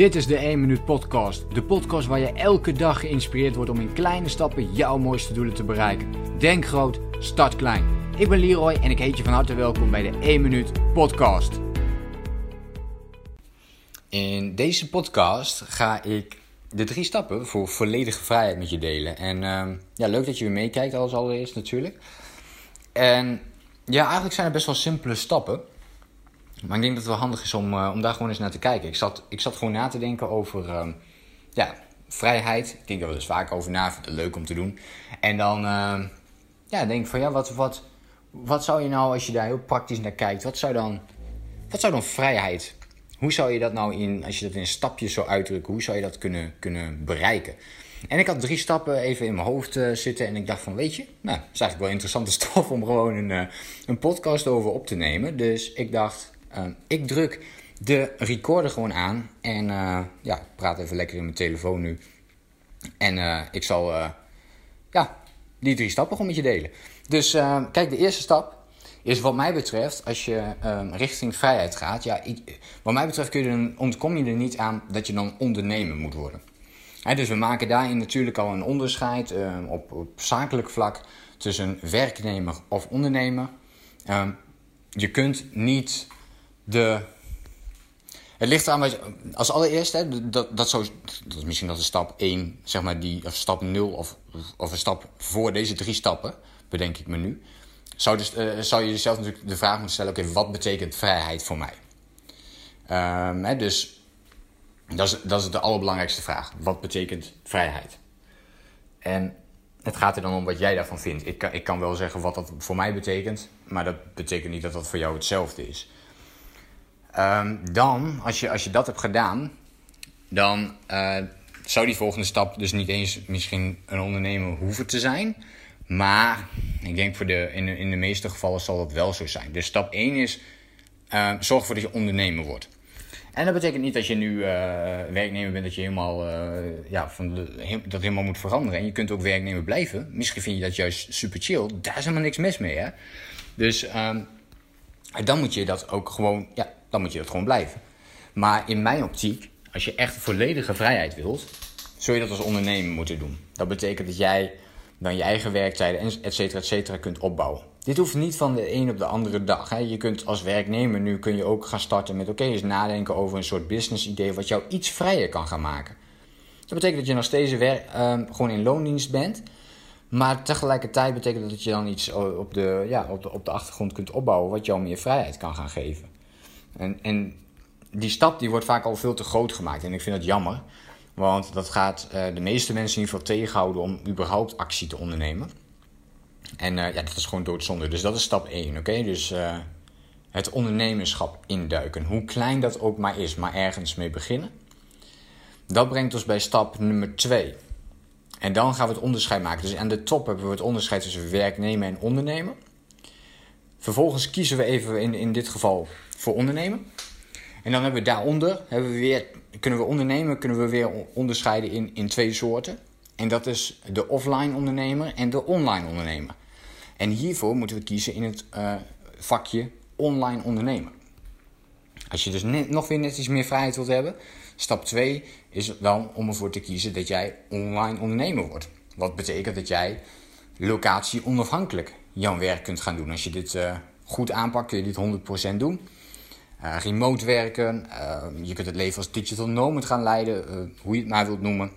Dit is de 1 Minuut Podcast. De podcast waar je elke dag geïnspireerd wordt om in kleine stappen jouw mooiste doelen te bereiken. Denk groot, start klein. Ik ben Leroy en ik heet je van harte welkom bij de 1 Minuut Podcast. In deze podcast ga ik de drie stappen voor volledige vrijheid met je delen. En uh, ja, leuk dat je weer meekijkt als allereerst natuurlijk. En ja, eigenlijk zijn het best wel simpele stappen. Maar ik denk dat het wel handig is om, uh, om daar gewoon eens naar te kijken. Ik zat, ik zat gewoon na te denken over uh, ja, vrijheid. Ik denk er wel eens vaak over na. Vind het leuk om te doen. En dan uh, ja, denk ik van ja, wat, wat, wat zou je nou, als je daar heel praktisch naar kijkt, wat zou dan, wat zou dan vrijheid hoe zou je dat nou in, als je dat in stapjes zou uitdrukken, hoe zou je dat kunnen, kunnen bereiken? En ik had drie stappen even in mijn hoofd uh, zitten en ik dacht van, weet je, nou, dat is eigenlijk wel interessante stof om gewoon een, uh, een podcast over op te nemen. Dus ik dacht, uh, ik druk de recorder gewoon aan en ja, ik praat even lekker in mijn telefoon nu. En ik zal, ja, die drie stappen gewoon met je delen. Dus kijk, de eerste stap is wat mij betreft, als je um, richting vrijheid gaat, ja, wat mij betreft kun je ontkom je er niet aan dat je dan ondernemer moet worden. Dus we maken daarin natuurlijk al een onderscheid op, op, zakelijk vlak tussen werknemer of ondernemer. Je kunt niet de. Het ligt aan wat als allereerst, hè, dat, dat, zo, dat is misschien dat is stap 1, zeg maar, die, of stap 0 of, of een stap voor deze drie stappen, bedenk ik me nu zou, dus, uh, zou je jezelf natuurlijk de vraag moeten stellen: oké, wat betekent vrijheid voor mij? Um, hè, dus dat is, dat is de allerbelangrijkste vraag. Wat betekent vrijheid? En het gaat er dan om wat jij daarvan vindt. Ik kan, ik kan wel zeggen wat dat voor mij betekent, maar dat betekent niet dat dat voor jou hetzelfde is. Um, dan, als je, als je dat hebt gedaan, dan uh, zou die volgende stap dus niet eens misschien een ondernemer hoeven te zijn. Maar ik denk voor de, in, de, in de meeste gevallen zal dat wel zo zijn. Dus stap 1 is uh, zorg ervoor dat je ondernemer wordt. En dat betekent niet dat je nu uh, werknemer bent, dat je helemaal, uh, ja, van dat helemaal moet veranderen. En je kunt ook werknemer blijven. Misschien vind je dat juist super chill. Daar is helemaal niks mis mee, hè. Dus um, dan moet je dat ook gewoon, ja, dan moet je dat gewoon blijven. Maar in mijn optiek, als je echt volledige vrijheid wilt, zul je dat als ondernemer moeten doen. Dat betekent dat jij dan je eigen werktijden, et cetera, et cetera, kunt opbouwen. Dit hoeft niet van de een op de andere dag. Hè. Je kunt als werknemer nu kun je ook gaan starten met oké, eens nadenken over een soort business idee wat jou iets vrijer kan gaan maken. Dat betekent dat je nog steeds um, gewoon in loondienst bent. Maar tegelijkertijd betekent dat dat je dan iets op de, ja, op, de, op de achtergrond kunt opbouwen wat jou meer vrijheid kan gaan geven. En, en die stap die wordt vaak al veel te groot gemaakt. En ik vind dat jammer. Want dat gaat uh, de meeste mensen in ieder geval tegenhouden om überhaupt actie te ondernemen. En uh, ja, dat is gewoon doodzonde. Dus dat is stap 1, oké? Dus uh, het ondernemerschap induiken. Hoe klein dat ook maar is, maar ergens mee beginnen. Dat brengt ons bij stap nummer 2. En dan gaan we het onderscheid maken. Dus aan de top hebben we het onderscheid tussen werknemer en ondernemer. Vervolgens kiezen we even in, in dit geval voor ondernemen. En dan hebben we daaronder hebben we weer, kunnen we ondernemen, kunnen we weer onderscheiden in, in twee soorten. En dat is de offline ondernemer en de online ondernemer. En hiervoor moeten we kiezen in het uh, vakje online ondernemen. Als je dus nog weer net iets meer vrijheid wilt hebben, stap 2 is dan om ervoor te kiezen dat jij online ondernemer wordt. Wat betekent dat jij locatie onafhankelijk jouw werk kunt gaan doen. Als je dit uh, goed aanpakt, kun je dit 100% doen. Uh, remote werken, uh, je kunt het leven als digital nomad gaan leiden, hoe je het maar wilt noemen.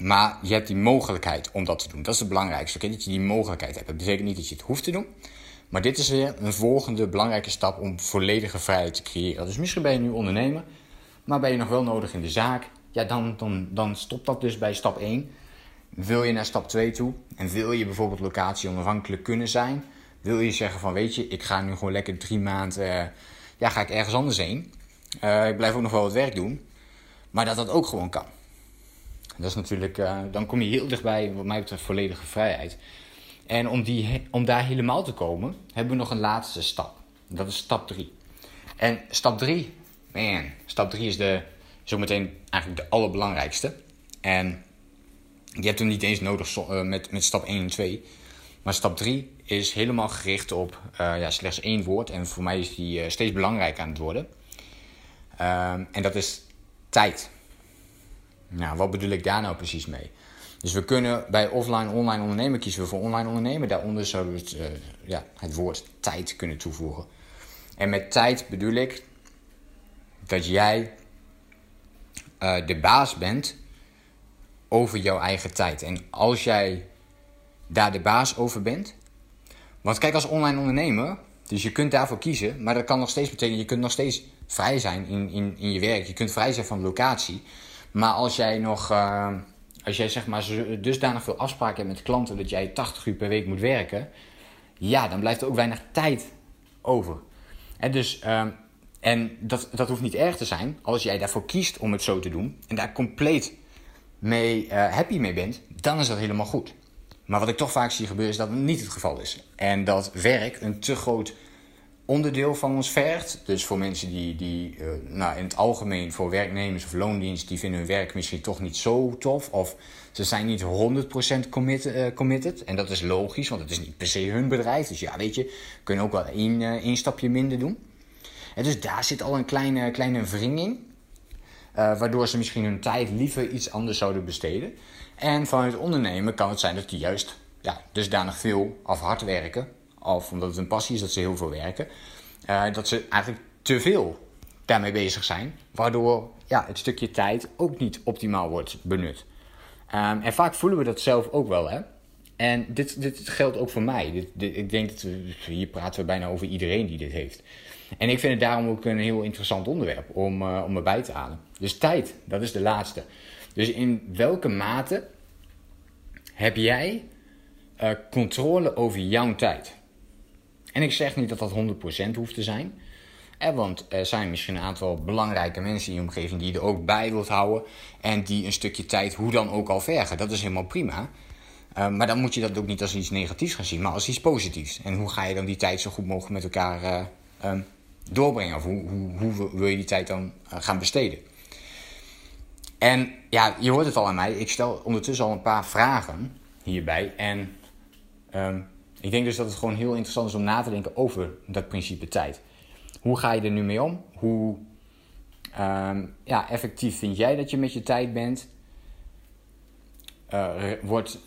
Maar je hebt die mogelijkheid om dat te doen. Dat is het belangrijkste, okay? dat je die mogelijkheid hebt. Dat betekent niet dat je het hoeft te doen. Maar dit is weer een volgende belangrijke stap om volledige vrijheid te creëren. Dus misschien ben je nu ondernemer, maar ben je nog wel nodig in de zaak. Ja, dan, dan, dan stopt dat dus bij stap 1. Wil je naar stap 2 toe en wil je bijvoorbeeld locatie onafhankelijk kunnen zijn? Wil je zeggen van weet je, ik ga nu gewoon lekker drie maanden ja, ga ik ergens anders heen. Uh, ik blijf ook nog wel wat werk doen. Maar dat dat ook gewoon kan. Dat is natuurlijk, uh, dan kom je heel dichtbij, wat mij betreft, volledige vrijheid. En om, die, om daar helemaal te komen, hebben we nog een laatste stap. Dat is stap 3. En stap 3, man, stap 3 is, de, is ook meteen eigenlijk de allerbelangrijkste. En je hebt hem niet eens nodig uh, met, met stap 1 en 2. Maar stap 3 is helemaal gericht op uh, ja, slechts één woord. En voor mij is die uh, steeds belangrijker aan het worden. Um, en dat is tijd. Nou, wat bedoel ik daar nou precies mee? Dus we kunnen bij offline, online ondernemen kiezen we voor online ondernemen. Daaronder zouden we het, ja, het woord tijd kunnen toevoegen. En met tijd bedoel ik dat jij de baas bent over jouw eigen tijd. En als jij daar de baas over bent. Want kijk, als online ondernemer, dus je kunt daarvoor kiezen, maar dat kan nog steeds betekenen, je kunt nog steeds vrij zijn in, in, in je werk. Je kunt vrij zijn van locatie. Maar als jij nog, uh, als jij zeg maar dusdanig veel afspraken hebt met klanten dat jij 80 uur per week moet werken, ja, dan blijft er ook weinig tijd over. En dus, uh, en dat, dat hoeft niet erg te zijn als jij daarvoor kiest om het zo te doen en daar compleet mee uh, happy mee bent, dan is dat helemaal goed. Maar wat ik toch vaak zie gebeuren is dat het niet het geval is. En dat werk een te groot onderdeel van ons vergt. Dus voor mensen die, die uh, nou, in het algemeen voor werknemers of loondienst, die vinden hun werk misschien toch niet zo tof. Of ze zijn niet 100% commit, uh, committed. En dat is logisch, want het is niet per se hun bedrijf. Dus ja, weet je, kunnen ook wel één, één stapje minder doen. En dus daar zit al een kleine, kleine wringing. Waardoor ze misschien hun tijd liever iets anders zouden besteden. En vanuit ondernemen kan het zijn dat die juist ja, dusdanig veel af hard werken of omdat het een passie is dat ze heel veel werken, uh, dat ze eigenlijk te veel daarmee bezig zijn, waardoor ja, het stukje tijd ook niet optimaal wordt benut. Um, en vaak voelen we dat zelf ook wel, hè. En dit, dit geldt ook voor mij. Dit, ik denk dat we, hier praten we bijna over iedereen die dit heeft. En ik vind het daarom ook een heel interessant onderwerp om, uh, om erbij te halen. Dus tijd, dat is de laatste. Dus in welke mate heb jij uh, controle over jouw tijd? En ik zeg niet dat dat 100% hoeft te zijn. Eh, want er zijn misschien een aantal belangrijke mensen in je omgeving die je er ook bij wilt houden. En die een stukje tijd hoe dan ook al vergen. Dat is helemaal prima. Uh, maar dan moet je dat ook niet als iets negatiefs gaan zien, maar als iets positiefs. En hoe ga je dan die tijd zo goed mogelijk met elkaar um, doorbrengen? Of hoe, hoe, hoe, wil je die tijd dan uh, gaan besteden? En ja, je hoort het al aan mij. Ik stel ondertussen al een paar vragen hierbij. En um, ik denk dus dat het gewoon heel interessant is om na te denken over dat principe tijd. Hoe ga je er nu mee om? Hoe um, ja, effectief vind jij dat je met je tijd bent? Uh, wordt,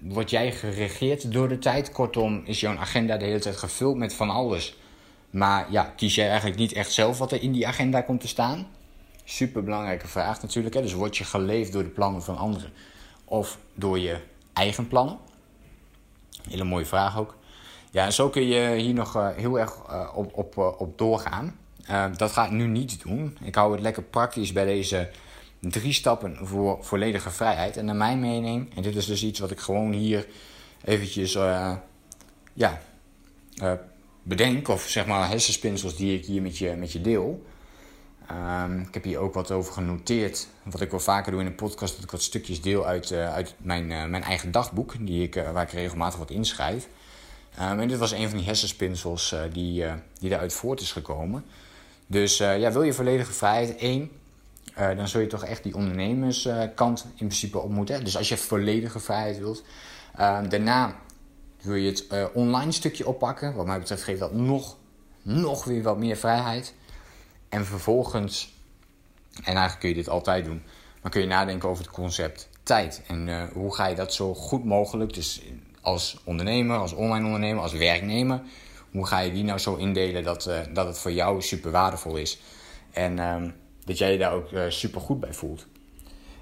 word jij geregeerd door de tijd? Kortom, is jouw agenda de hele tijd gevuld met van alles? Maar ja, kies jij eigenlijk niet echt zelf wat er in die agenda komt te staan? Super belangrijke vraag natuurlijk. Hè? Dus word je geleefd door de plannen van anderen of door je eigen plannen? Hele mooie vraag ook. Ja, en zo kun je hier nog uh, heel erg uh, op, op, uh, op doorgaan. dat ga ik nu niet doen. Ik hou het lekker praktisch bij deze drie stappen voor volledige vrijheid. En naar mijn mening, en dit is dus iets wat ik gewoon hier eventjes ja, bedenk, of zeg maar hersenspinsels die ik hier met je, met je deel. Um, ik heb hier ook wat over genoteerd. Wat ik wel vaker doe in een podcast, dat ik wat stukjes deel uit, uh, uit mijn, uh, mijn eigen dagboek, die ik, uh, waar ik regelmatig wat inschrijf. Um, en dit was een van die hersenspinsels die, die daaruit voort is gekomen. Dus ja, wil je volledige vrijheid? Eén, dan zul je toch echt die ondernemerskant in principe op moeten. Dus als je volledige vrijheid wilt. Um, daarna wil je het online stukje oppakken. Wat mij betreft geeft dat nog, nog weer wat meer vrijheid. En vervolgens, en eigenlijk kun je dit altijd doen, maar kun je nadenken over het concept tijd. En uh, hoe ga je dat zo goed mogelijk, dus als ondernemer, als online ondernemer, als werknemer, hoe ga je die nou zo indelen dat, uh, dat het voor jou super waardevol is. En uh, dat jij je daar ook super goed bij voelt.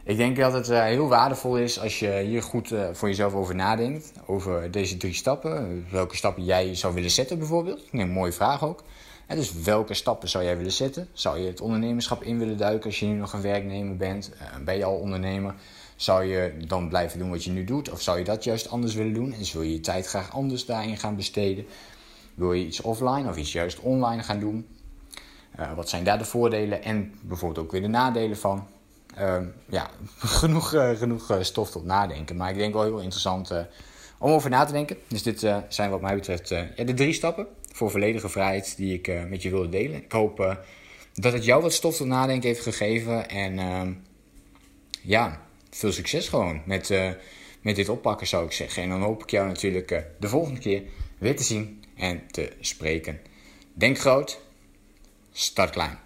Ik denk dat het heel waardevol is als je hier goed voor jezelf over nadenkt. Over deze drie stappen. Welke stappen jij zou willen zetten bijvoorbeeld. Een mooie vraag ook. En dus welke stappen zou jij willen zetten? Zou je het ondernemerschap in willen duiken als je nu nog een werknemer bent? Uh, ben je al ondernemer? Zou je dan blijven doen wat je nu doet? Of zou je dat juist anders willen doen? En wil je je tijd graag anders daarin gaan besteden? Wil je iets offline of iets juist online gaan doen? Wat zijn daar de voordelen en bijvoorbeeld ook weer de nadelen van? Uh, ja, genoeg, uh, genoeg stof tot nadenken. Maar ik denk wel heel interessant om over na te denken. Dus dit zijn wat mij betreft ja, de drie stappen voor volledige vrijheid die ik met je wilde delen. Ik hoop dat het jou wat stof tot nadenken heeft gegeven. En uh, ja, veel succes gewoon met, met dit oppakken zou ik zeggen. En dan hoop ik jou natuurlijk de volgende keer weer te zien en te spreken. Denk groot, start klein.